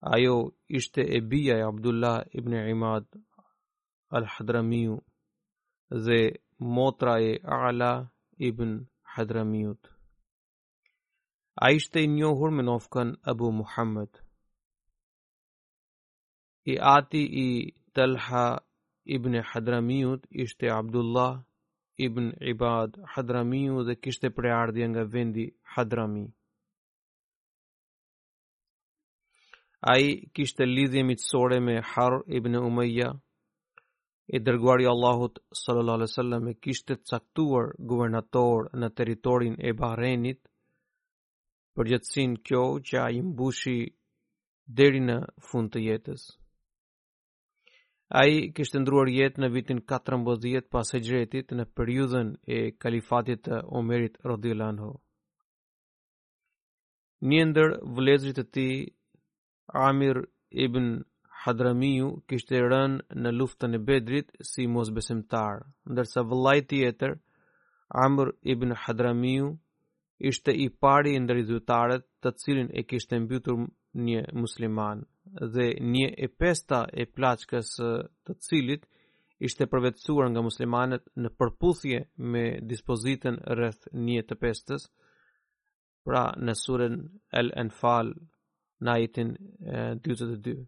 Ajo ishte e bija e Abdullah ibn Ibad al-Hadramiu dhe motra e Ala ibn Hadramiut. Ai ishte i njohur me nofkën Abu Muhammed. I ati i Talha ibn Hadramiut ishte Abdullah ibn Ibad Hadramiu dhe kishte prejardhje nga vendi Hadrami. Ai kishte lidhje miqësore me Harb ibn Umayya. I dërguari i Allahut sallallahu alaihi wasallam e kishte caktuar guvernator në territorin e Bahrenit, përgjegjësi kjo që ai përmbushi deri në fund të jetës. Ai kishte ndërruar jetë në vitin 14 pas Hijretit në periudhën e kalifatit të Omerit radhiyallahu anhu. Një ndër vëllezërit e tij, Amir ibn Hadramiu, kishte rënë në luftën e Bedrit si mosbesimtar, ndërsa vëllai tjetër, Amr ibn Hadramiu, ishte i pari ndër idhujtarët të cilin e kishte mbytur një musliman dhe një e pesta e plaçkës të cilit ishte përvetësuar nga muslimanët në përputhje me dispozitën rreth një të pestës, pra në surën El Enfal në ajetin 22.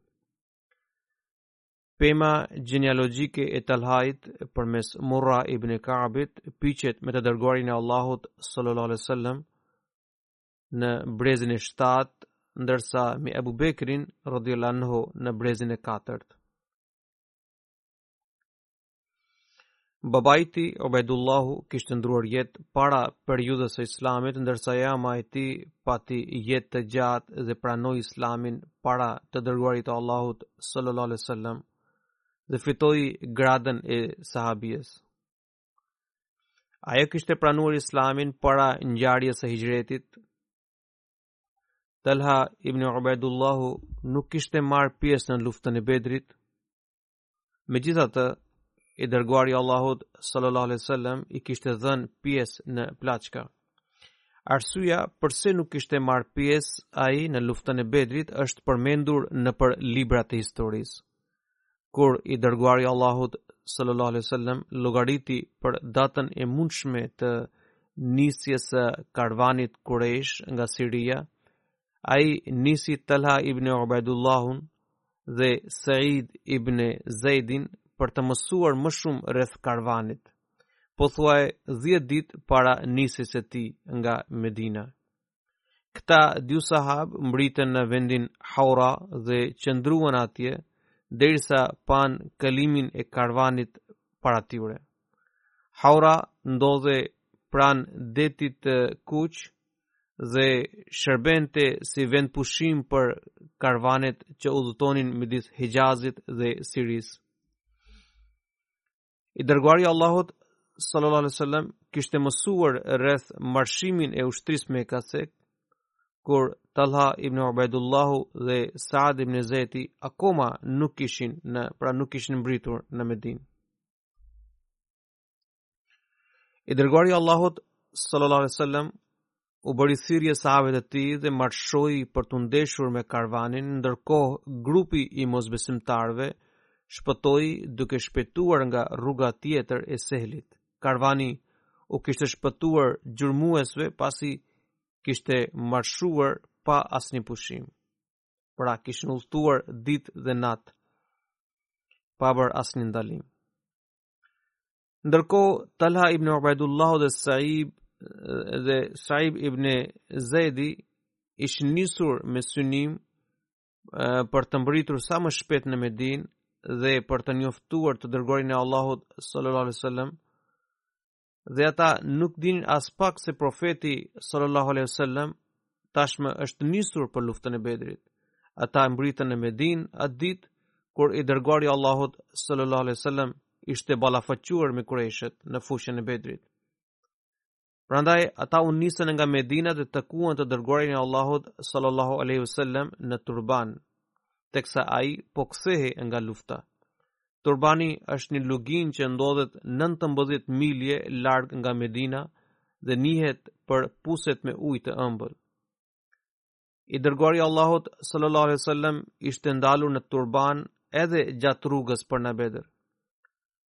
Pema gjenealogjike e Talhait përmes Murra ibne Kaabit piqet me të dërguarin e Allahut sallallahu alaihi sallam në brezin e 7 ndërsa me Ebu Bekrin radiallahu anhu në brezin e 4. Babai i tij Ubaidullahu kishte ndërruar jetë para periudhës së islamit, ndërsa e ëma e tij pati jetë të gjatë dhe pranoi islamin para të dërguarit të Allahut sallallahu alaihi wasallam dhe fitoi gradën e sahabijes. Ajo kishte pranuar islamin para ngjarjes së hijretit, Talha ibn Ubaidullahu nuk kishte marrë pjesë në luftën e Bedrit. Megjithatë, i dërguari i Allahut sallallahu alaihi wasallam i kishte dhënë pjesë në plaçka. Arsyeja përse nuk kishte marrë pjesë ai në luftën e Bedrit është përmendur nëpër librat e historisë. kur i dërguari i Allahut sallallahu alaihi wasallam llogariti për datën e mundshme të nisjes së karvanit Quraysh nga Siria, ai nisi Talha ibn Ubaidullahun dhe Said ibn Zaidin për të mësuar më shumë rreth karvanit, pothuaj 10 ditë para nisjes së tij nga Medina. Këta dy sahabë mbërritën në vendin Haura dhe qëndruan atje derisa panë kalimin e karvanit para tyre. Haura ndodhej pranë detit të kuq dhe shërbente si vend pushimi për karvanet që udhëtonin midis Hixhazit dhe Sirisë. I dërguari i Allahut sallallahu alaihi wasallam kishte mësuar rreth marshimit të ushtrisë mekase kur Talha ibn Ubaidullahu dhe Saad ibn Zejdi akoma nuk ishin në pra nuk kishin mbërritur në Medinë. I dërguari i Allahut sallallahu alaihi wasallam u bëri thirrje sahabëve të tij dhe marshoi për t'u ndeshur me karvanin, ndërkohë grupi i mosbesimtarëve shpëtoi duke shpejtuar nga rruga tjetër e Sahilit. Karvani u kishte shpëtuar gjurmuesve pasi kishte marshuar pa asnjë pushim. Pra kishin udhëtuar ditë dhe natë pa bërë asnjë ndalim. Ndërkohë Talha ibn Ubaidullah dhe Said dhe Said ibn Zejdi ishin nisur me synim për të mbërritur sa më shpejt në Medinë dhe për të njoftuar të dërguarin e Allahut sallallahu alaihi wasallam dhe ata nuk dinin aspak se profeti sallallahu alaihi wasallam tashmë është nisur për luftën e Bedrit. Ata mbërritën në Medinë atë ditë kur i dërguari i Allahut sallallahu alaihi wasallam ishte ballafaquar me kurejshët në fushën e Bedrit. Prandaj ata u nisën nga Medina dhe takuan të dërguarin e Allahut sallallahu alaihi wasallam në Turban, teksa ai po kthehej nga lufta. Turbani është një luginë që ndodhet 19 milje larg nga Medina dhe njihet për puset me ujë të ëmbël. I dërguari i Allahut sallallahu alaihi wasallam ishte ndalur në Turban edhe gjatë rrugës për në Bedër.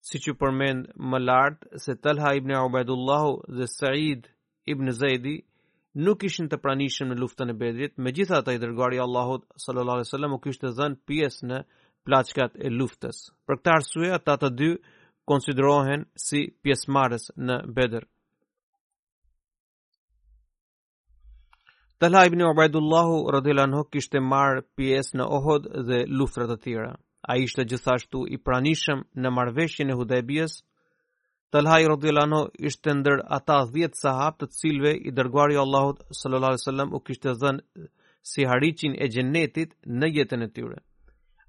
Siç u përmend më lart se Talha ibn Ubaidullah dhe Said Ibn Zejdi nuk ishin të pranishëm në luftën e Bedrit, megjithatë i dërguari i Allahut sallallahu alaihi wasallam u kishte dhënë pjesë në plaçkat e luftës. Për këtë arsye ata të dy konsiderohen si pjesëmarrës në Bedër. Talha ibn Ubaidullah radhiyallahu anhu kishte marrë pjesë në Uhud dhe luftëra të tjera. Ai ishte gjithashtu i pranishëm në marrëveshjen e Hudaybies Talhai radhiyallahu anhu ishte ndër ata 10 sahabë të cilëve i dërguari i Allahut sallallahu alaihi wasallam u kishte dhënë sihariqin e xhenetit në jetën e tyre.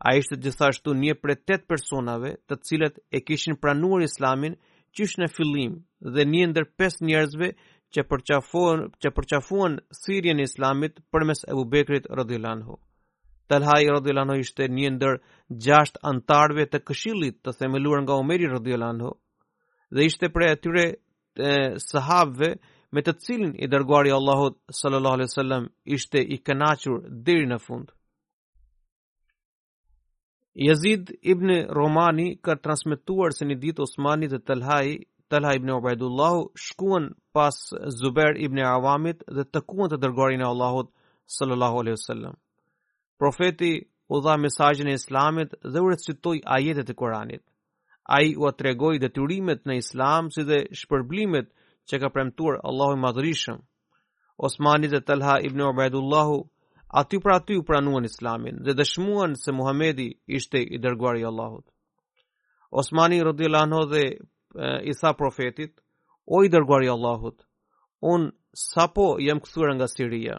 Ai ishte gjithashtu një prej 8 personave të cilët e kishin pranuar Islamin qysh në fillim dhe një ndër 5 njerëzve që përqafuan që përqafuan thirrjen e Islamit përmes Abu Bekrit radhiyallahu anhu. Talhai radhiyallahu anhu ishte një ndër gjashtë anëtarëve të këshillit të themeluar nga Omeri radhiyallahu anhu dhe ishte prej atyre sahabëve me të cilin i dërguari i Allahut sallallahu alaihi wasallam ishte i kënaqur deri në fund. Yazid ibn Romani ka transmetuar se një ditë Osmani dhe Talhai, Talha ibn Ubaidullah shkuan pas Zubair ibn Awamit dhe takuan të dërguarin e Allahut sallallahu alaihi wasallam. Profeti u dha mesazhin e Islamit dhe u recitoi ajetet e Kuranit. Ai u tregoi detyrimet në Islam si dhe shpërblimet që ka premtuar Allahu i Madhërishëm. Osmani dhe Talha ibn Ubaidullahu aty për aty pranuan Islamin dhe dëshmuan se Muhamedi ishte i dërguari i Allahut. Osmani radhiyallahu anhu dhe i tha profetit: "O i dërguari i Allahut, unë sapo jam kthyer nga Siria."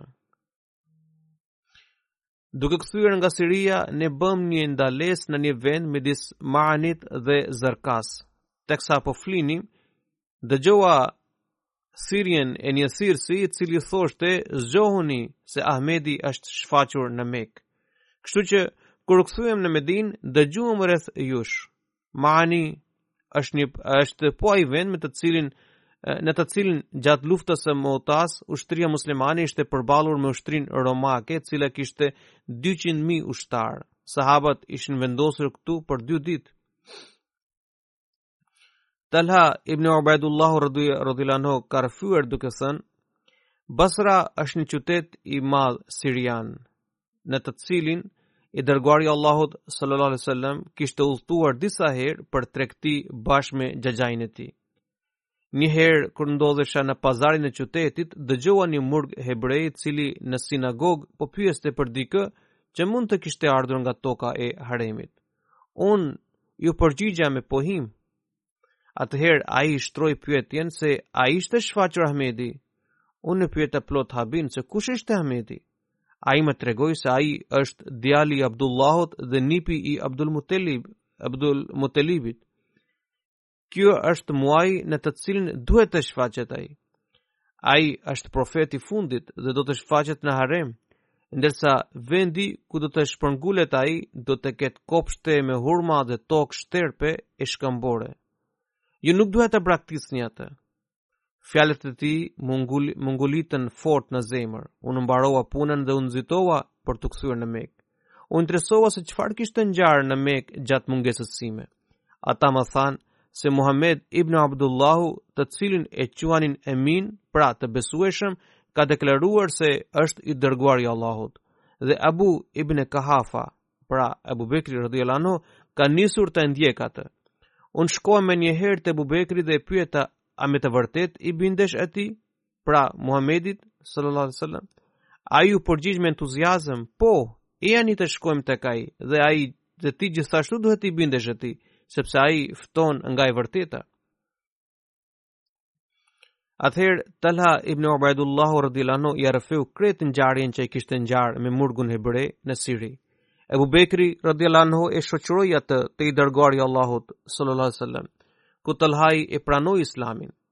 Duke kthyer nga Siria, ne bëmë një ndalesë në një vend midis Maanit dhe Zarkas. Teksa po flinim, dëgjova thirrjen e një thirrësi i cili thoshte zgjohuni se Ahmedi është shfaqur në Mekë. Kështu që kur u kthyem në Medinë, dëgjuam rreth jush. Maani është një është po ai vend me të cilin në të cilin gjatë luftës së Mutas ushtria muslimane ishte përballur me ushtrinë romake, e cila kishte 200.000 ushtarë. Sahabët ishin vendosur këtu për 2 ditë. Talha ibn Ubaidullah radhiyallahu anhu ka rrëfyer duke thënë Basra është një qytet i madh sirian. në të cilin i dërguari i Allahut sallallahu alaihi wasallam kishte udhëtuar disa herë për tregti bashkë me xhaxhain e tij. Një herë kur ndodhesha në pazarin e qytetit, dëgjova një murg hebre i cili në sinagogë po pyeste për dikë që mund të kishte ardhur nga toka e haremit. Unë iu përgjigja me pohim, Atëherë ai shtroi pyetjen se a ishte shfaqur Ahmedi? Unë pyeta plot habi se kush ishte Ahmedi? Ai më tregoi se ai është djali i Abdullahut dhe nipi i Abdul Mutelib, Abdul Mutelibit. Kjo është muaji në të cilin duhet të shfaqet ai. Ai është profeti i fundit dhe do të shfaqet në Harem, ndërsa vendi ku do të shpërngulet ai do të ketë kopshte me hurma dhe tokë shterpe e shkëmbore. Ju nuk duhet ta braktisni atë. Fjalët e tij mungul, mungulitën fort në zemër. Unë mbarova punën dhe u nxitova për t'u kthyer në Mekë. U interesova se çfarë kishte ngjarë në Mekë gjatë mungesës sime. Ata më thanë se Muhammed ibn Abdullahu të cilin e quanin emin, pra të besueshëm, ka deklaruar se është i dërguari i Allahut. Dhe Abu ibn Kahafa, pra Abu Bekri radhiyallahu anhu, ka nisur ta ndjekë atë. Unë shkova menjëherë te Abu Bekri dhe e pyeta a me të vërtetë i bindesh atij? pra Muhammedit sallallahu alaihi wasallam, ai u përgjigj me entuziazëm, "Po, ejani të shkojmë tek ai dhe ai dhe ti gjithashtu duhet t'i bindesh atij, sepse ai fton nga e vërteta." Atëherë, Talha ibn Ubaidullah radhiyallahu anhu ia rrëfeu krejt ngjarjen që i kishte ngjarë me murgun hebre në Siri. Ebu Bekri radhiyallahu anhu e shoqëroi atë te i dërguari i Allahut sallallahu alaihi wasallam, ku Talhai e pranoi Islamin.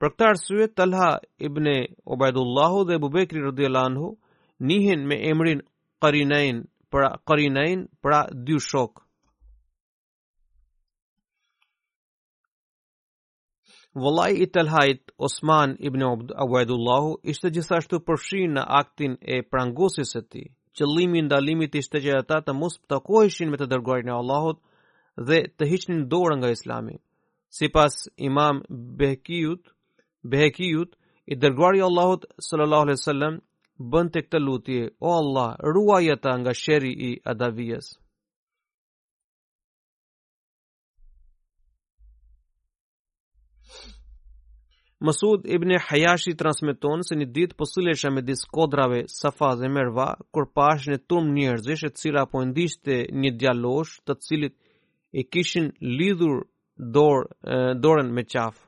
Për këtë arsye Talha ibn Ubaidullahu dhe Abu Bekri radhiyallahu anhu njihen me emrin Qarinain, pra Qarinain, pra dy shokë. Vëllai i Talhait, Osman ibn Ubaidullahu, ishte gjithashtu përfshirë në aktin e prangosjes së tij. Qëllimi i ndalimit ishte që ata të mos takoheshin me të dërguarin e Allahut dhe të hiqnin dorë nga Islami. Sipas Imam Behekiut, Behekiut i dërguari i Allahut sallallahu alaihi wasallam bënte këtë lutje, o Allah, ruaji ata nga sherri i Adavijes. Masud ibn Hayashi transmeton se një ditë po sillesha midis kodrave Safa dhe Merva, kur pashë një turmë njerëzish e cila po ndiqte një djalosh të cilit i kishin lidhur dorë, dorën me qafë.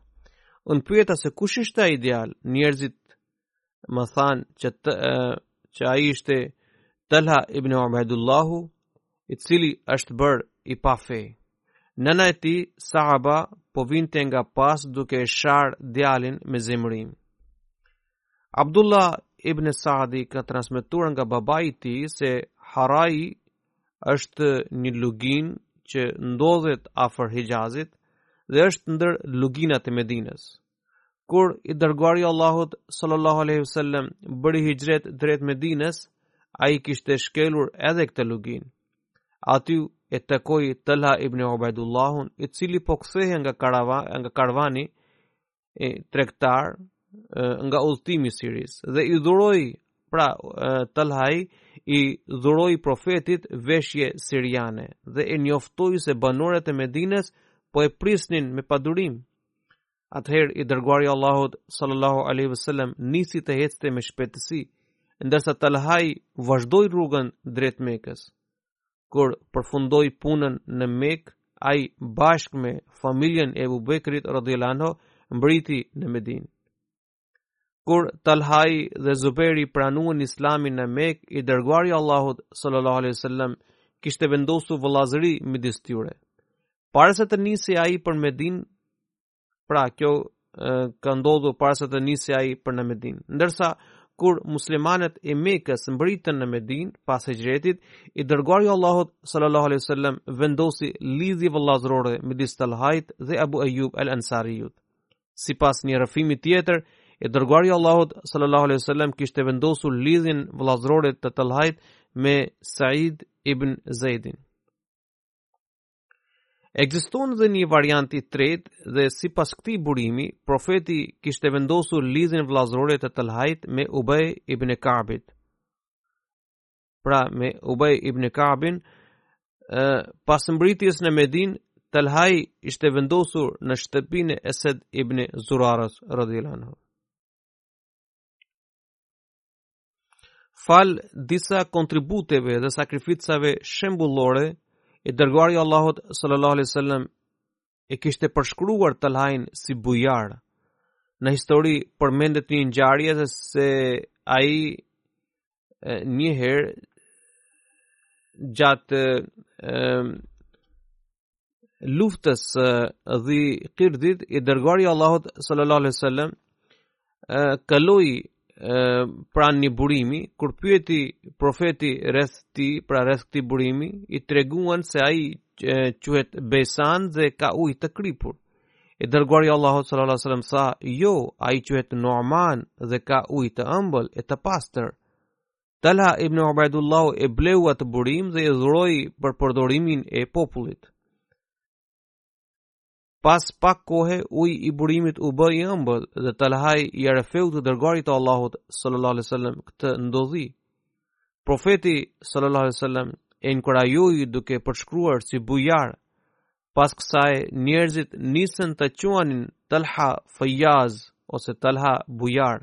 Unë pyeta se kush ishte ai djalë, njerëzit më thanë që, të, që ai ishte Talha ibn Ubaidullahu, i cili është bërë i pafe. Nëna e tij, Sahaba, po vinte nga pas duke e sharë djalin me zemërim. Abdullah ibn Sa'di ka transmetuar nga babai i tij se Harai është një luginë që ndodhet afër Hixhazit dhe është ndër luginat e Medinës. Kur i dërguari i Allahut sallallahu alaihi wasallam bëri hixhret drejt Medinës, ai kishte shkelur edhe këtë luginë. Aty e takoi Talha ibn Ubaidullahun, i cili po kthehej nga karava, nga karvani e tregtar nga udhëtimi i Sirisë dhe i dhuroi pra Talhai i dhuroi profetit veshje siriane dhe e njoftoi se banorët e Medinës po e prisnin me padurim. Atëherë i dërguari i Allahut sallallahu alaihi wasallam nisi të ecte me shpejtësi, ndërsa Talhai vazhdoi rrugën drejt Mekës. kur përfundoi punën në Mekë, ai bashkë me familjen e Abu Bekrit radhiyallahu anhu mbriti në Medinë. Kur Talhai dhe Zuberi pranuan Islamin në Mekë, i dërguari i Allahut sallallahu alaihi wasallam kishte vendosur vëllazëri midis tyre. Para se të nisej ai për Medinë, Pra, kjo ka ndodhur para se të nisej ai për në Medinë. Ndërsa kur muslimanët e Mekës mbritën në Medinë pas hixhretit, i dërguari i Allahut sallallahu alaihi wasallam vendosi lidhje vëllazërore midis Talhait dhe Abu Ayyub al-Ansariut. Sipas një rrëfimi tjetër, i dërguari i Allahut sallallahu alaihi wasallam kishte vendosur lidhjen vëllazërore të Talhait me Said ibn Zaidin. Ekziston dhe një variant i tretë dhe sipas këtij burimi, profeti kishte vendosur lidhjen vëllazërore të Talhait me Ubay ibn Ka'bit. Pra me Ubay ibn Ka'bin, pas mbritjes në Medinë, Talhai ishte vendosur në shtëpinë e Esed ibn Zurarës radhiyallahu anhu. Falë disa kontributeve dhe sakrificave shembullore, i dërguari i Allahut sallallahu alaihi wasallam e kishte përshkruar Talhain si bujar. Në histori përmendet një ngjarje se, se ai një herë gjatë luftës së dhi Qirdit i dërguari i Allahut sallallahu alaihi wasallam kaloi pranë një burimi kur pyeti profeti rreth tij pra rreth këtij burimi i treguan se ai quhet Bejsan dhe ka ujë të kripur i dërguari i Allahut sallallahu alaihi wasallam tha jo ai quhet Nu'man dhe ka ujë të ëmbël e të pastër Talha ibn Ubaidullah e bleu atë burim dhe e dhuroi për përdorimin e popullit. Pas pak kohe, uji i burimit u bë i ëmbël dhe Talhai ia rrëfeu të dërguarit të Allahut sallallahu alaihi wasallam këtë ndodhi. Profeti sallallahu alaihi wasallam e inkurajoi duke e përshkruar si bujar. Pas kësaj, njerëzit nisën ta quanin Talha Fajaz ose Talha Bujar.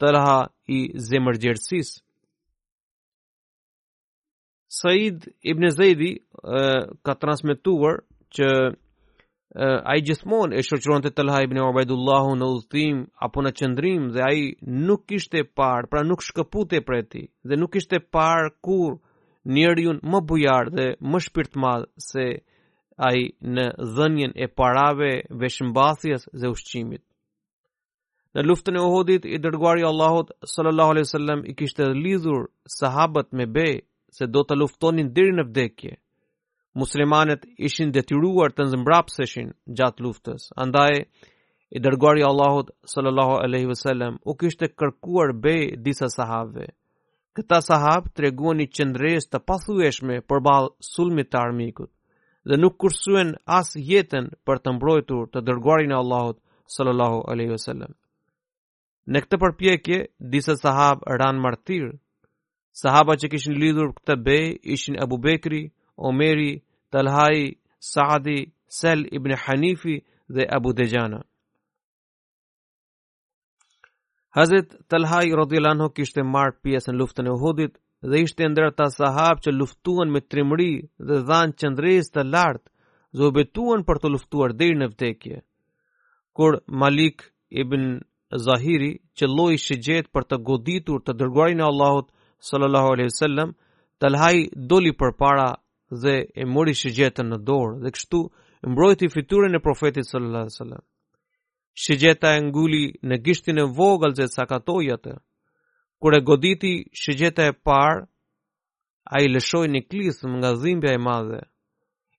Talha i zemërgjerësisë. Said ibn Zejdi ka transmetuar që ai gjithmonë e shoqëronte Talha ibn Ubaidullahu në udhëtim apo në qëndrim dhe ai nuk kishte parë, pra nuk shkëpute prej tij dhe nuk kishte parë kurrë njeri më bujar dhe më shpirtmadh se ai në dhënien e parave, veshmbathjes dhe ushqimit. Në luftën e Uhudit, i dërguari i Allahut sallallahu alaihi wasallam i kishte lidhur sahabët me be se do të luftonin deri në vdekje. Muslimanët ishin detyruar të zmbrapseshin gjatë luftës. Andaj i dërguari i Allahut sallallahu alaihi wasallam u kishte kërkuar be disa sahabëve. Këta sahabë treguan një qëndresë të pathyeshme përballë sulmit të armikut dhe nuk kursyen as jetën për të mbrojtur të dërguarin e Allahut sallallahu alaihi wasallam. Në këtë përpjekje, disa sahabë ranë martirë. Sahaba që kishin lidhur këtë be ishin Abu Bekri, Omeri, Talhai, Saadi, Sel ibn Hanifi dhe Abu Duxhana. Hazret Talhai radiallahu anhu kishte marrë pjesë në luftën e Uhudit dhe ishte ndër ata sahabë që luftuan me trimëri dhe dhanë qëndresë të lartë dhe u betuan për të luftuar deri në vdekje. Kur Malik ibn Zahiri qëlloi shigjetë për të goditur të dërguarin e Allahut sallallahu alaihi wasallam, Talhai doli përpara dhe e mori shigjetën në dorë dhe kështu mbrojti fytyrën e profetit sallallahu alaihi wasallam. Shigjeta e nguli në gishtin e vogël dhe sakatoi atë. Kur e goditi shigjeta e parë, ai lëshoi një klithmë nga dhimbja e madhe.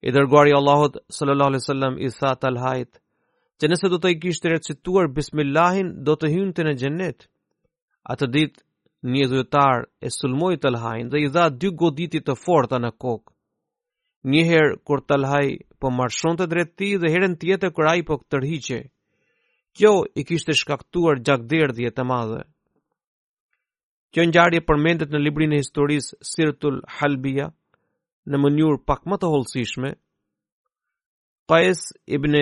I dërguari i Allahut sallallahu alaihi wasallam i tha Talhait, që nëse do ta kishte recituar bismillahin, do të hynte në xhenet. Atë ditë një idhujtar e sulmoi Talhain dhe i dha dy goditje të forta në kokë. Një herë kur Talhai po marshonte drejt tij dhe herën tjetër kur ai po tërhiqej. Kjo i kishte shkaktuar gjakderdhje të madhe. Kjo ngjarje përmendet në librin e historisë Sirtul Halbia në mënyrë pak më të hollësishme. Qais ibn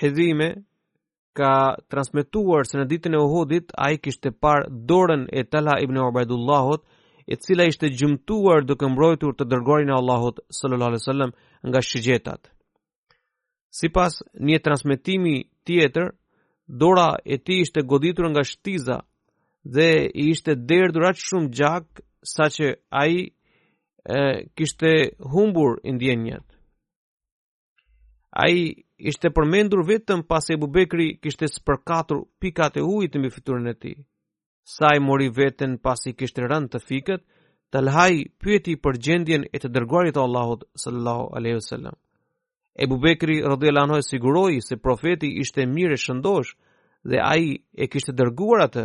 Hizime ka transmetuar se në ditën e Uhudit ai kishte parë dorën e Talha ibn Ubaidullahut, e cila ishte gjymtuar duke mbrojtur të dërguarin e Allahut sallallahu alaihi wasallam nga shigjetat. Sipas një transmetimi tjetër, dora e tij ishte goditur nga shtiza dhe i ishte derdhur aq shumë gjak saqë ai kishte humbur ndjenjat. Ai ishte përmendur vetëm pasi Ebu Bekri kishte spërkatur pikat e ujit mbi fytyrën e tij. Sa e mori veten pasi kishte rënë të fikët, Talhai pyeti për gjendjen e të dërguarit të Allahut sallallahu alaihi wasallam. Ebu Bekri radhiyallahu anhu e siguroi se profeti ishte mirë e shëndosh dhe ai e kishte dërguar atë.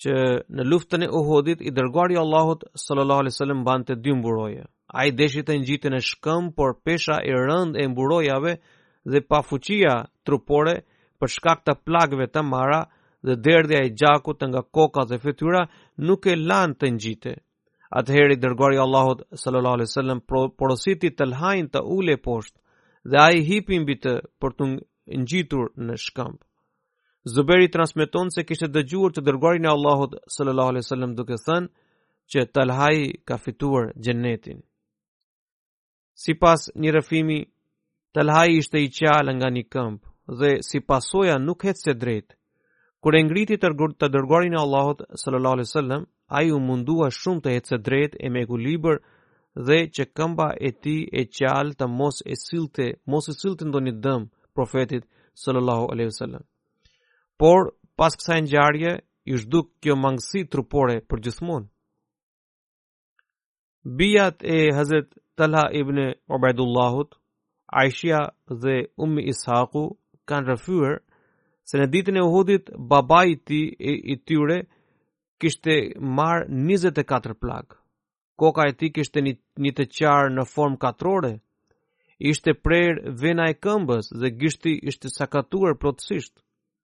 që në luftën e Uhudit i dërguari i Allahut sallallahu alaihi wasallam mbante dy mburoje. Ai deshi të ngjitej në shkëmb, por pesha e rëndë e mburojave dhe pafuqia trupore për shkak të plagëve të marra dhe derdhja e gjakut nga koka dhe fytyra nuk e lanë të ngjitej. Atëherë i dërguari i Allahut sallallahu alaihi wasallam porositi Talhain të ulej poshtë dhe ai hipi mbi të për t'u ngjitur në shkëmb. Zuberi transmeton se kishte dëgjuar të dërguarin e Allahut sallallahu alaihi wasallam duke thënë që Talhai ka fituar xhenetin. Sipas një rrëfimi, Talhai ishte i qalë nga një këmbë dhe si pasojë nuk ecte drejt. Kur e ngriti të dërguarin e Allahut sallallahu alaihi wasallam, Ai u mundua shumë të ecë drejt e me ekuilibër dhe që këmba e tij e qalë të mos e sillte, mos i sillte ndonjë dëm profetit sallallahu alaihi wasallam. Por pas kësaj ngjarje iu zhduk kjo mangësi trupore përgjithmonë. Bijat e Hazret Talha ibn Ubaydullahut, Aisha dhe Ummi Ishaku kanë rrëfyer se në ditën e Uhudit babai i tij i tyre kishte marrë 24 plagë. Koka e tij kishte një, një të qarë në formë katrore. Ishte prerë vena e këmbës dhe gishti ishte sakatuar plotësisht.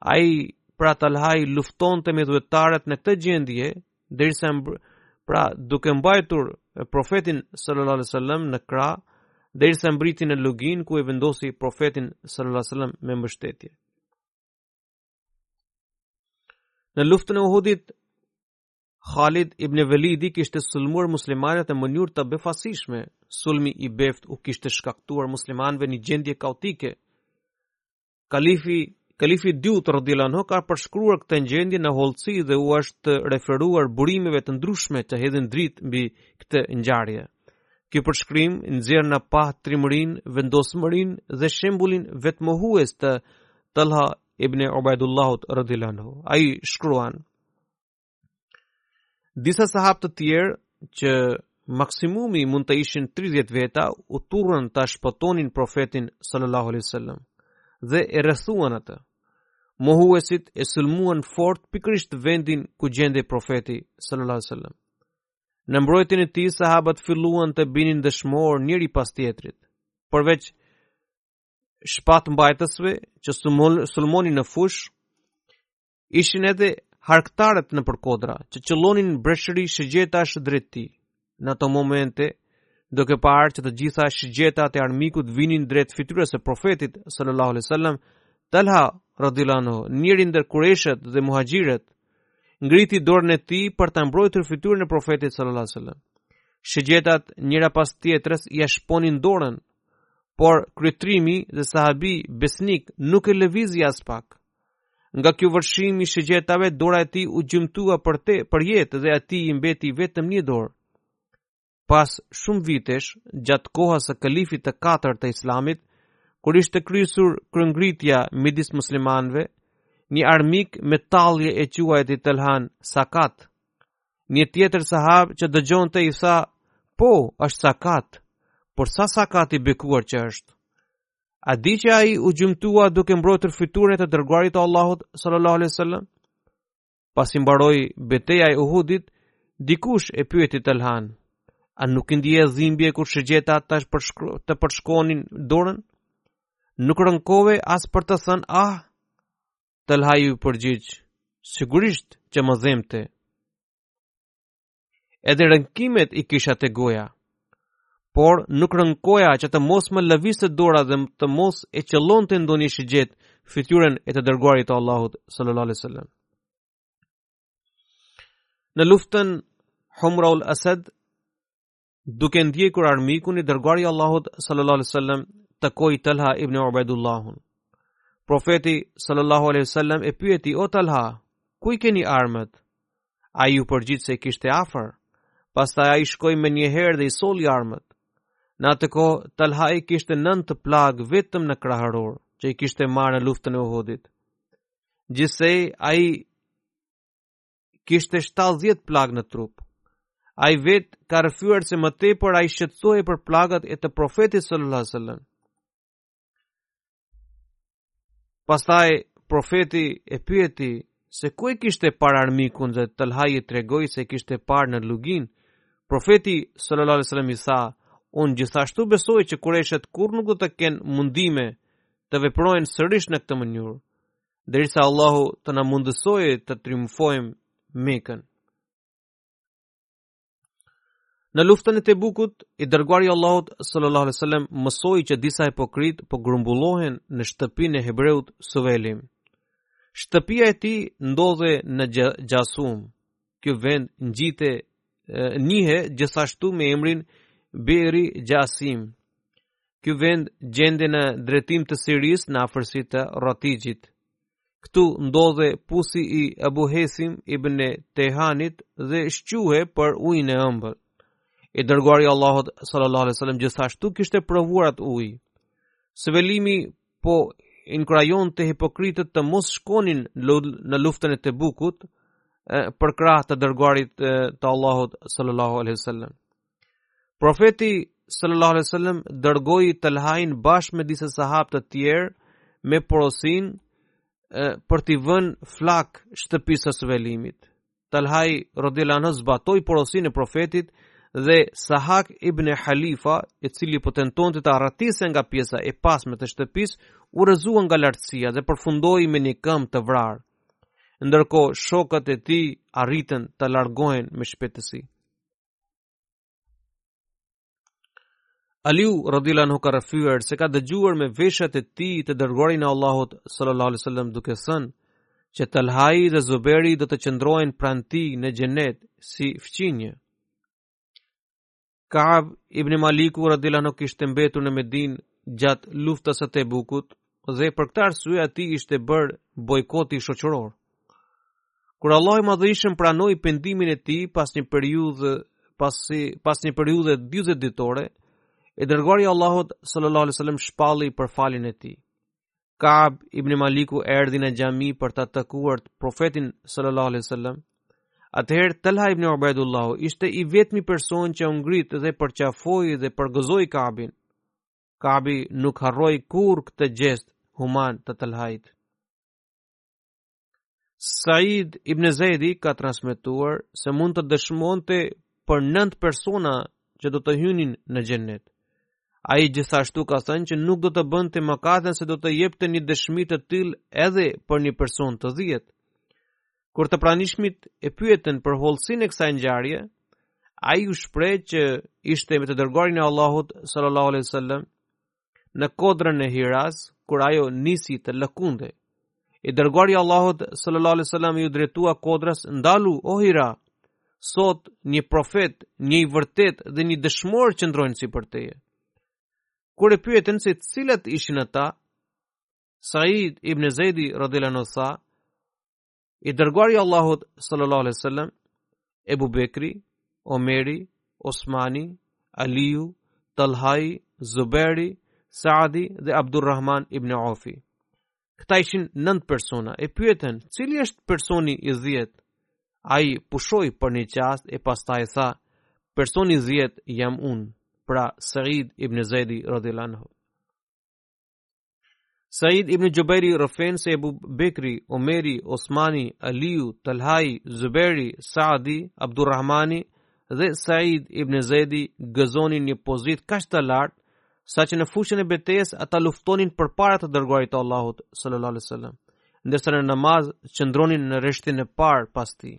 Ai pra Talhai luftonte me idhujtarët në këtë gjendje, dhe i sembë pra duke mbajtur profetin sallallahu alaihi wasallam në krah derisa mbërriti në luginë ku e vendosi profetin sallallahu alaihi wasallam me mbështetje. Në luftën e Uhudit Khalid ibn Walidi kishte sulmuar muslimanët në mënyrë të befasishme. Sulmi i beftë u kishte shkaktuar muslimanëve një gjendje kaotike. Kalifi Kalifi i Dytë radhiyallahu anhu ka përshkruar këtë gjendje në hollësi dhe u është referuar burimeve të ndryshme që hedhin dritë mbi këtë ngjarje. Ky përshkrim nxjerr në pah trimërinë, vendosmërinë dhe shembullin vetmohues të Talha ibn Ubaidullahut radhiyallahu anhu. Ai shkruan: Disa sahabë të tjerë që maksimumi mund të ishin 30 veta u turrën ta shpëtonin profetin sallallahu alaihi wasallam dhe e rrethuan atë. Mohuesit e sulmuan fort pikërisht vendin ku gjendej profeti sallallahu alaihi wasallam. Në mbrojtjen e tij sahabët filluan të binin dëshmorë njëri pas tjetrit. Përveç shpatëmbajtësve që sulmonin në fushë, ishin edhe harktarët nëpër kodra që qëllonin breshëri shigjetash drejt tij. Në ato momente, duke parë që të gjitha shigjetat e armikut vinin drejt fytyrës së profetit, sallallahu alaihi wasallam, Talha, radiallahu anhu, njëri ndër kurejshët dhe muhaxhirët, ngriti dorën e tij për ta mbrojtur fytyrën e profetit sallallahu alaihi wasallam. Shigjetat njëra pas tjetrës ia shponin dorën, por kryetrimi dhe sahabi besnik nuk e lëvizi aspak. Nga ky vërshim i shigjetave, dora e tij u gjymtua për te për jetë dhe atij i mbeti vetëm një dorë. Pas shumë vitesh, gjatë kohës së kalifit të katër të islamit, kur ishte krisur kryengritja midis muslimanëve, një armik me talje e quajti Talhanë sakat. Një tjetër sahab që dëgjonte i tha, po, është sakat, por sa sakat i bekuar që është. A e di që ai u gjymtua duke mbrojtur fytyrën e të dërguarit të Allahut sallallahu alaihi wasallam? Pasi mbaroi beteja e Uhudit, dikush e pyeti Talhanë, "A nuk ndieje dhimbje kur shigjetat ta përshkonin dorën?" Nuk rënkove as për të thënë, "Ah!" Talhai iu përgjigj, "Sigurisht që më dhembte." Edhe rënkimet i kisha te goja. Por nuk rënkoja që të mos më lëvizte dora dhe të mos e qëllonte ndonjë shigjetë fytyrën e të dërguarit të Allahut sallallahu alaihi wasallam. Në luftën Hamraul Asad Duke ndjekur armikun i dërguari i Allahut sallallahu alaihi wasallam, takoi Talha ibn Ubaidullahun. Profeti sallallahu alaihi wasallam e pyeti o Talha, ku i keni armët? Ai iu përgjigj se i kishte afër. Pastaj ai shkoi menjëherë dhe i solli armët. Në atë kohë Talhai kishte nëntë plagë vetëm në kraharor, që i kishte marrë në luftën e Uhudit. Gjithsej ai kishte 70 plagë në trup. Ai vetë ka rrëfyer se më tepër ai shqetësohej për plagët e profetit sallallahu alaihi wasallam. Pastaj profeti e pyeti se ku e kishte parë armikun dhe Talhai i tregoi se e kishte parë në luginë. Profeti sallallahu alaihi wasallam i tha, unë gjithashtu besoj që kurejshët kurrë nuk do të kenë mundime të veprojnë sërish në këtë mënyrë. derisa Allahu të na mundësojë të triumfojmë Mekën. Në luftën e Tebukut, i dërguari i Allahut sallallahu alaihi wasallam mësoi që disa hipokrit po grumbullohen në shtëpinë e hebreut Suvelim. Shtëpia e tij ndodhe në Xhasum. Ky vend ngjite njihe gjithashtu me emrin Beri Xhasim. Ky vend gjende në drejtim të Sirisë në afërsi të Ratixhit. Këtu ndodhe pusi i Abu Hesim ibn Tehanit dhe shquhe për ujin e ëmbël. I dërguari i Allahut sallallahu alaihi wasallam gjithashtu kishte provuar atë ujë. Suvelimi po inkurajonte hipokritët të mos shkonin në luftën e Tebukut përkrah të dërguarit të Allahut sallallahu alaihi wasallam. Profeti sallallahu alaihi wasallam dërgoi Talhain bashkë me disa sahabë të tjerë me porosinë për t'i vënë flakë shtëpisë së Suvelimit. Talhai radhiyallahu anhu zbatoi porosinë e profetit dhe Sahak ibn Halifa, i cili po tentonte të arratise nga pjesa e pasme të shtëpisë, u rrëzua nga lartësia dhe përfundoi me një këmbë të vrarë. Ndërkohë shokët e tij arritën të largohen me shpejtësi. Aliu radhiyallahu anhu ka rrëfyer se ka dëgjuar me veshët e tij të dërguarin e Allahut sallallahu alaihi wasallam duke thënë që Talhai dhe Zuberi do të qëndrohen pranë tij në xhenet si fqinjë. Kaab ibn Maliku radhiyallahu anhu kishte mbetur në Medinë gjatë luftës së Tebukut dhe për këtë arsye atij ishte bërë bojkoti shoqëror. Kur Allahu i madhërishëm pranoi pendimin e tij pas një periudhe pas si pas një periudhe 40 ditore, i dërguari i Allahut sallallahu alaihi wasallam shpalli për faljen e tij. Ka'b ibn Maliku erdhi në xhami për ta takuar profetin sallallahu alaihi wasallam. Atëherë Talha ibn Ubaidullah ishte i vetmi person që u ngrit dhe përqafoi dhe përgëzoi Ka'bin. Kabi nuk harroi kurrë këtë gjest human të Talhait. Said ibn Zedi ka transmetuar se mund të dëshmonte për nëntë persona që do të hynin në xhenet. Ai gjithashtu ka thënë që nuk do të bënte mëkat nëse do të jepte një dëshmi të tillë edhe për një person të dhjetë. Kur të pranishmit e pyetën për hollësinë e kësaj ngjarje, ai u shpreh që ishte me të dërguarin e Allahut sallallahu alaihi wasallam në kodrën e Hiras kur ajo nisi të lëkunde. I dërguari i Allahut sallallahu alaihi wasallam iu drejtua kodrës ndalu o Hira. Sot një profet, një i vërtetë dhe një dëshmor qëndrojnë sipër teje. Kur e pyetën se cilët ishin ata, Said ibn Zejdi radhiallahu anhu tha, i dërguari i Allahut sallallahu alaihi wasallam Ebu Bekri, Omeri, Osmani, Aliu, Talhai, Zubejri, Saadi dhe Abdurrahman ibn Aufi. Këta ishin nëntë persona, e pyetën, cili është personi i dhjetë? Ai pushoi për një çast e pastaj tha, personi i dhjetë jam unë, pra Said ibn Zejdi radhiallahu anhu. Said ibn Xhubejri rrëfen se Ebu Bekri, Omeri, Osmani, Aliu, Talhai, Zubejri, Saadi, Abdurrahmani dhe Said ibn Zejdi gëzonin një pozitë kaq të lartë saqë në fushën e betejës ata luftonin përpara të dërguarit të Allahut sallallahu alaihi wasallam, ndërsa në namaz qëndronin në rreshtin e parë pas tij.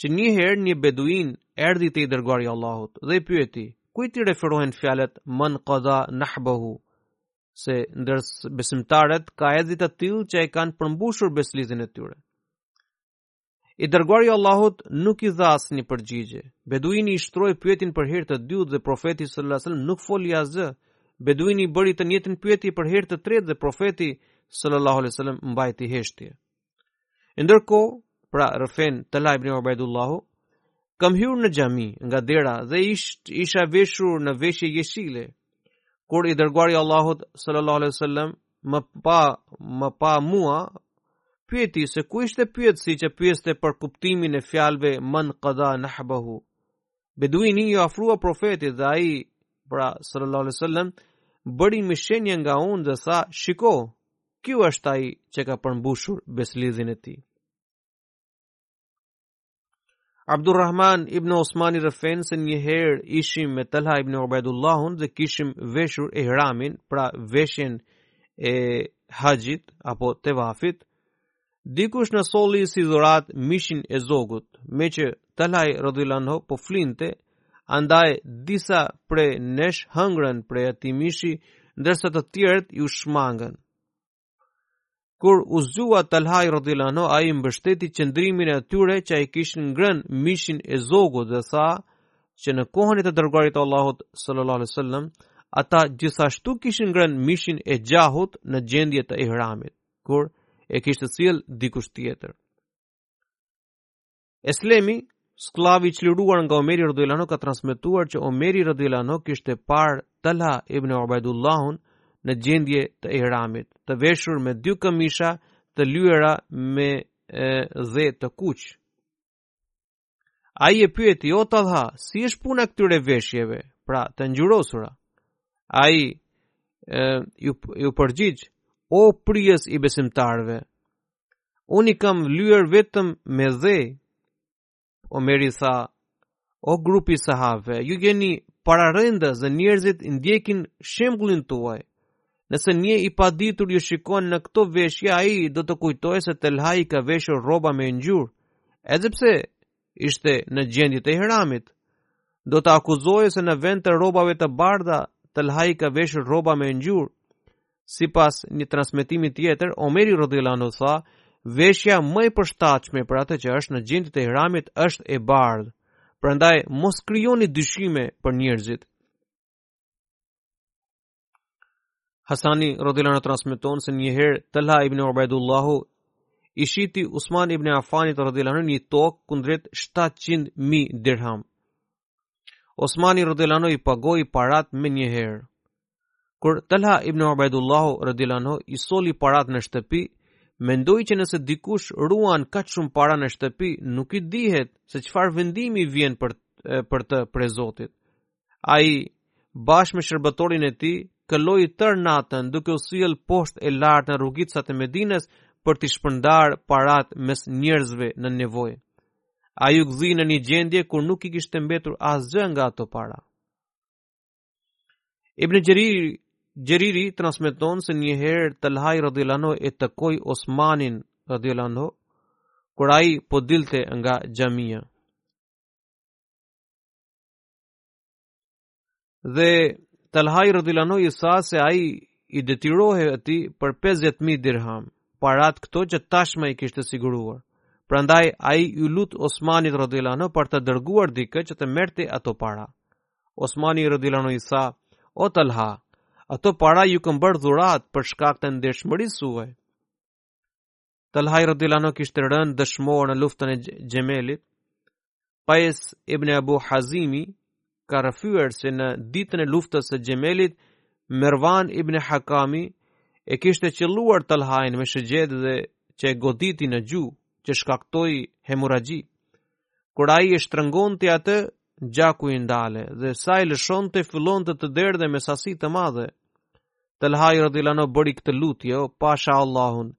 që një herë një beduin erdhi te i dërguari i Allahut dhe e pyeti, "Kujt i referohen fjalët man qada nahbahu?" Se ndër besimtarët ka edhe të tillë që e kanë përmbushur besëlidhjen e tyre. I dërguari i Allahut nuk i dha asnjë përgjigje. Beduini i shtroi pyetjen për herë të dytë dhe profeti sallallahu alajhi wasallam nuk foli asgjë. Beduini i bëri të njëjtën pyetje për herë të tretë dhe profeti sallallahu alajhi wasallam mbajti heshtje. E ndërkohë, pra rrëfen Talha ibn Ubejdullahu, kam hyrë në xhami nga dera dhe isht, isha veshur në veshje jeshile. Kur i dërguari i Allahut sallallahu alaihi wasallam më pa më pa mua pyeti se ku ishte pyetësi që pyeste për kuptimin e fjalëve man qada nahbahu Beduini iu afrua profetit dhe ai, pra sallallahu alaihi wasallam, bëri me shenjë nga unë dhe tha, "Shiko, ky është ai që ka përmbushur besëlidhjen e tij." Abdurrahman ibn Osmani rrëfen se një herë ishim me Talha ibn Ubejdullahun dhe kishim veshur ihramin, pra veshjen e haxhit apo tevafit, Dikush na solli si dhuratë mishin e zogut, meqë Talhai radhiallahu anhu po flinte, andaj disa prej nesh hëngrën prej atij mishi, ndërsa të tjerët iu shmangën. Kur u zgjua Talhai radhiallahu anhu, ai mbështeti qëndrimin e atyre që e kishin ngrënë mishin e zogut dhe tha që në kohën e të dërguarit të Allahut sallallahu alaihi wasallam ata gjithashtu kishin ngrënë mishin e gjahut në gjendje të ihramit. kur e kishte sjellë dikush tjetër. Eslemi, skllavi i çliruar nga Omeri radhiyallahu anhu ka transmetuar që Omeri radhiyallahu anhu kishte parë Talha ibn Ubaidullahun në gjendje të ihramit, të veshur me dy këmisha të lyera me dhe të kuq. Ai e pyeti, o Talha, si është puna këtyre veshjeve, pra të ngjyrosura? Ai iu përgjigj, o prijës i besimtarëve, unë i kam lyer vetëm me dhe, Omeri tha, o grup i sahabëve, ju jeni pararendës dhe njerëzit ndjekin shembullin tuaj. Nëse një i paditur ju shikon në këto veshje, ai do të kujtojë se Talhai ka veshur rroba me ngjyrë, edhe pse ishte në gjendje të ihramit. Do ta akuzojë se në vend të rrobave të bardha, Talhai ka veshur rroba me ngjyrë. Sipas një transmetimi tjetër, Omeri radhiyallahu anhu tha, veshja më e përshtatshme për atë që është në gjendje të ihramit është e bardhë. Prandaj mos krijoni dyshime për njerëzit. Hasani radhiyallahu anhu transmeton se një herë Talha ibn Ubaidullahu i shiti Usman ibn Affanit radhiyallahu anhu një tokë kundrejt 700 mijë dirham. Osmani radhiyallahu anhu i pagoi paratë menjëherë. Kur Talha ibn Ubaidullahu radhiyallahu anhu i solli paratë në shtëpi, mendoi që nëse dikush ruan kaq shumë para në shtëpi, nuk i dihet se çfarë vendimi vjen për të prej Zotit. Ai, bashkë me shërbëtorin e tij, kaloi tërë natën duke u sjellë poshtë e lart në rrugicat e Medinës për t'i shpërndarë paratë mes njerëzve në nevojë. Ai u gdhi në një gjendje kur nuk i kishte mbetur asgjë nga ato para. Ibn Xheriri transmeton se një herë Talhai radhiyallahu anhu e takoi Osmanin radhiyallahu anhu kur ai po dilte nga xhamia. Dhe Talhai radhiyallahu anhu i tha se ai i detyrohej atij për 50.000 dirham, paratë këto që tashmë i kishte siguruar. Prandaj, ai iu lut Osmanit radhiyallahu anhu për të dërguar dikë që të merrte ato para. Osmani radhiyallahu anhu i tha, o Talha, ato para ju kam bërë dhuratë për shkak të ndershmërisë suaj. Talhai radhiyallahu anhu kishte rënë dëshmor në luftën e Xhemelit, Kajs ibn Abu Hazimi ka rrëfyer se në ditën e luftës së Xhemelit, Mervan ibn Hakami e kishte qëlluar Talhain me shigjetë dhe që e goditi në gju, që shkaktoi hemorragji. Kur ai e shtrëngonte atë, gjaku i ndalej dhe sa i lëshonte fillonte të derdhej me sasi të madhe. Talhai radhiyallahu anhu bëri këtë lutje, jo, pasha Allahun,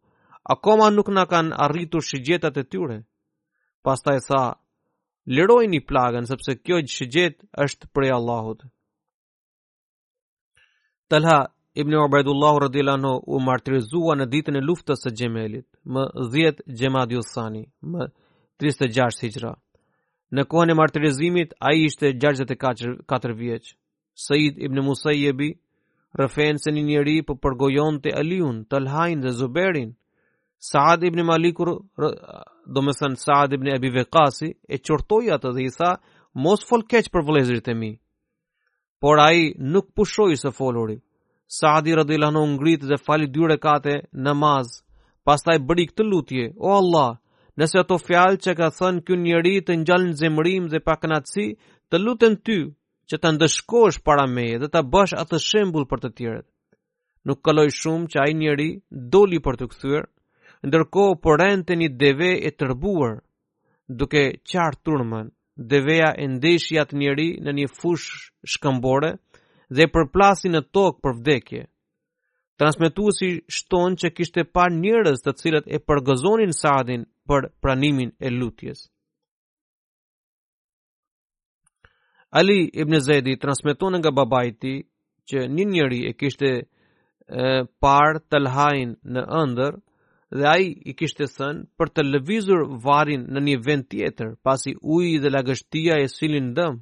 akoma nuk na kanë arritur shigjetat e tyre. Pastaj tha, lirojeni plagën, sepse kjo shigjetë është prej Allahut. Talha Ibn Ubaidullah radhiyallahu anhu u martirizua në ditën e luftës së Xhemelit, më 10 Xhemadius Sani, më 36 Hijra. Në kohën e martirizimit ai ishte 64 vjeç. Said ibn Musajebi rrëfen se një njeri po përgojonte Aliun, Talhain dhe Zuberin. Saad ibn Maliku, domethënë Saad ibn Ebi Vekasi, e qortoi atë dhe i tha, mos fol keq për vëllezërit e mi. Por ai nuk pushoi së foluri. Saadi radhiyallahu anhu u ngrit dhe fali dy rekate namaz, pastaj bëri këtë lutje, o Allah, nëse ato fjalë që ka thënë ky njeri të ngjallin zemërim dhe pakënaqësi, të lutem ty, që ta ndëshkosh para meje dhe ta bësh atë shembull për të tjerët. Nuk kaloi shumë që ai njeri doli për t'u kthyer, ndërkohë po rendte një deve e tërbuar, duke çarë turmën, deveja e ndeshi atë njeri në një fushë shkëmbore dhe e përplasi në tokë për vdekje. Transmetuesi shton që kishte parë njerëz të cilët e përgëzonin Saadin për pranimin e lutjes. Ali ibn Zedi transmeton nga babai i tij që një njeri e kishte parë Talhain në ëndërr dhe ai i kishte thënë për t'ia lëvizur varrin në një vend tjetër, pasi uji dhe lagështia i sillnin dëm.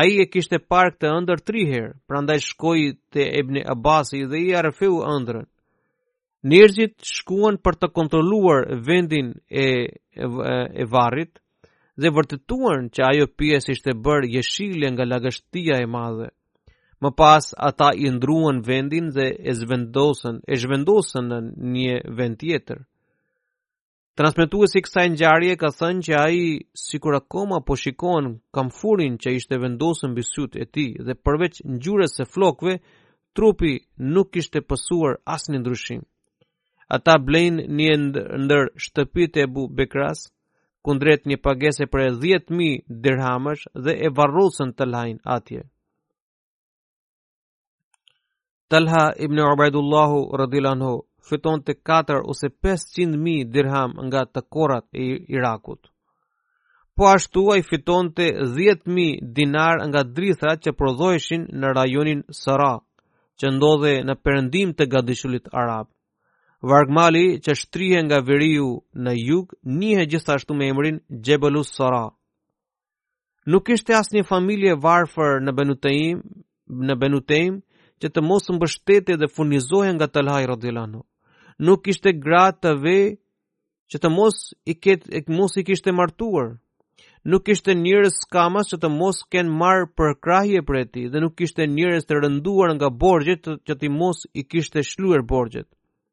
Ai e kishte parë këtë ëndërr tri herë, prandaj shkoi te Ibn Abbasi dhe ia rrëfeu ëndrrën. njerëzit shkuan për të kontrolluar vendin e e varrit dhe vërtetuan që ajo pjesë ishte bërë jeshile nga lagështia e madhe. Më pas ata i ndërruan vendin dhe e zvendosën, e zhvendosën në një vend tjetër. Transmetuesi i kësaj ngjarjeje ka thënë që ai sikur akoma po shikon kamfurin që ishte vendosur mbi sytë e tij dhe përveç ngjyrës së flokëve, trupi nuk kishte pësuar asnjë ndryshim. Ata blejnë një ndër shtëpitë e Ebu Bekras, kundrejt një pagese prej 10.000 dirhamësh dhe e varrosën Talhain atje. Talha ibn Ubaidullah radhiyallahu anhu fitonte 4 ose 500 mijë dirhamë nga të korrat e Irakut. Po ashtu ai fitonte 10 mijë dinarë nga drithërat që prodhoheshin në rajonin Sara, që ndodhej në perëndim të gadishullit arab. Vargmali që shtrihej nga veriu në jug, njihej gjithashtu me emrin Xhebalus Sara. Nuk kishte asnjë familje të varfër në Benu Tejm, në Benu Tejm, që të mos mbështetej dhe furnizohej nga Talhai radijallahu anhu. Nuk kishte gra të ve që të mos i, ket, mos i kishte martuar. Nuk kishte njerëz skamës që të mos kenë marrë përkrahje prej tij dhe nuk kishte njerëz të rënduar nga borxhet që të mos i kishte shlyer borxhet.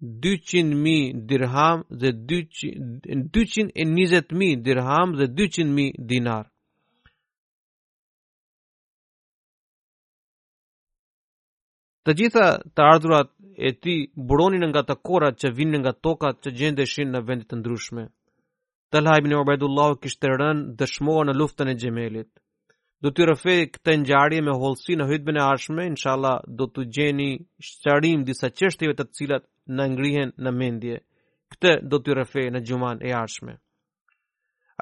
200.000 dirham dhe 220.000 dirham dhe 200.000 dinar. Të gjitha të ardhurat e tij buronin nga të korrat që vinin nga tokat që gjendeshin në vende të ndryshme. Talha ibn Ubejdullahu kishte rënë dëshmor në luftën e Xhemelit. Do ta rrëfej këtë ngjarje me hollësi në hytben e ardhshme, inshallah do t'u gjeni sqarim disa çështjeve të cilat na ngrihen në mendje. Këtë do ta rrëfej në xhumanë e ardhshme.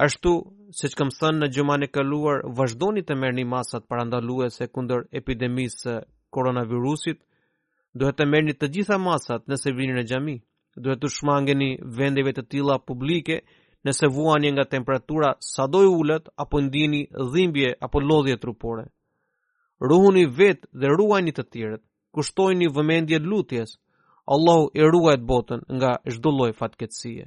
Ashtu siç kam thënë në xhumanë e kaluar, vazhdoni të merrni masat parandaluese kundër epidemisë së koronavirusit, duhet të merrni të gjitha masat nëse vini në xhami. Duhet t'u shmangeni vendeve të tilla publike nëse vuani nga temperatura sado e ulët apo ndieni dhimbje apo lodhje trupore. Ruhuni vetë dhe ruajni të tjerët, kushtojini vëmendje lutjes, Allahu e ruajttë botën nga çdo lloj fatkeqësie.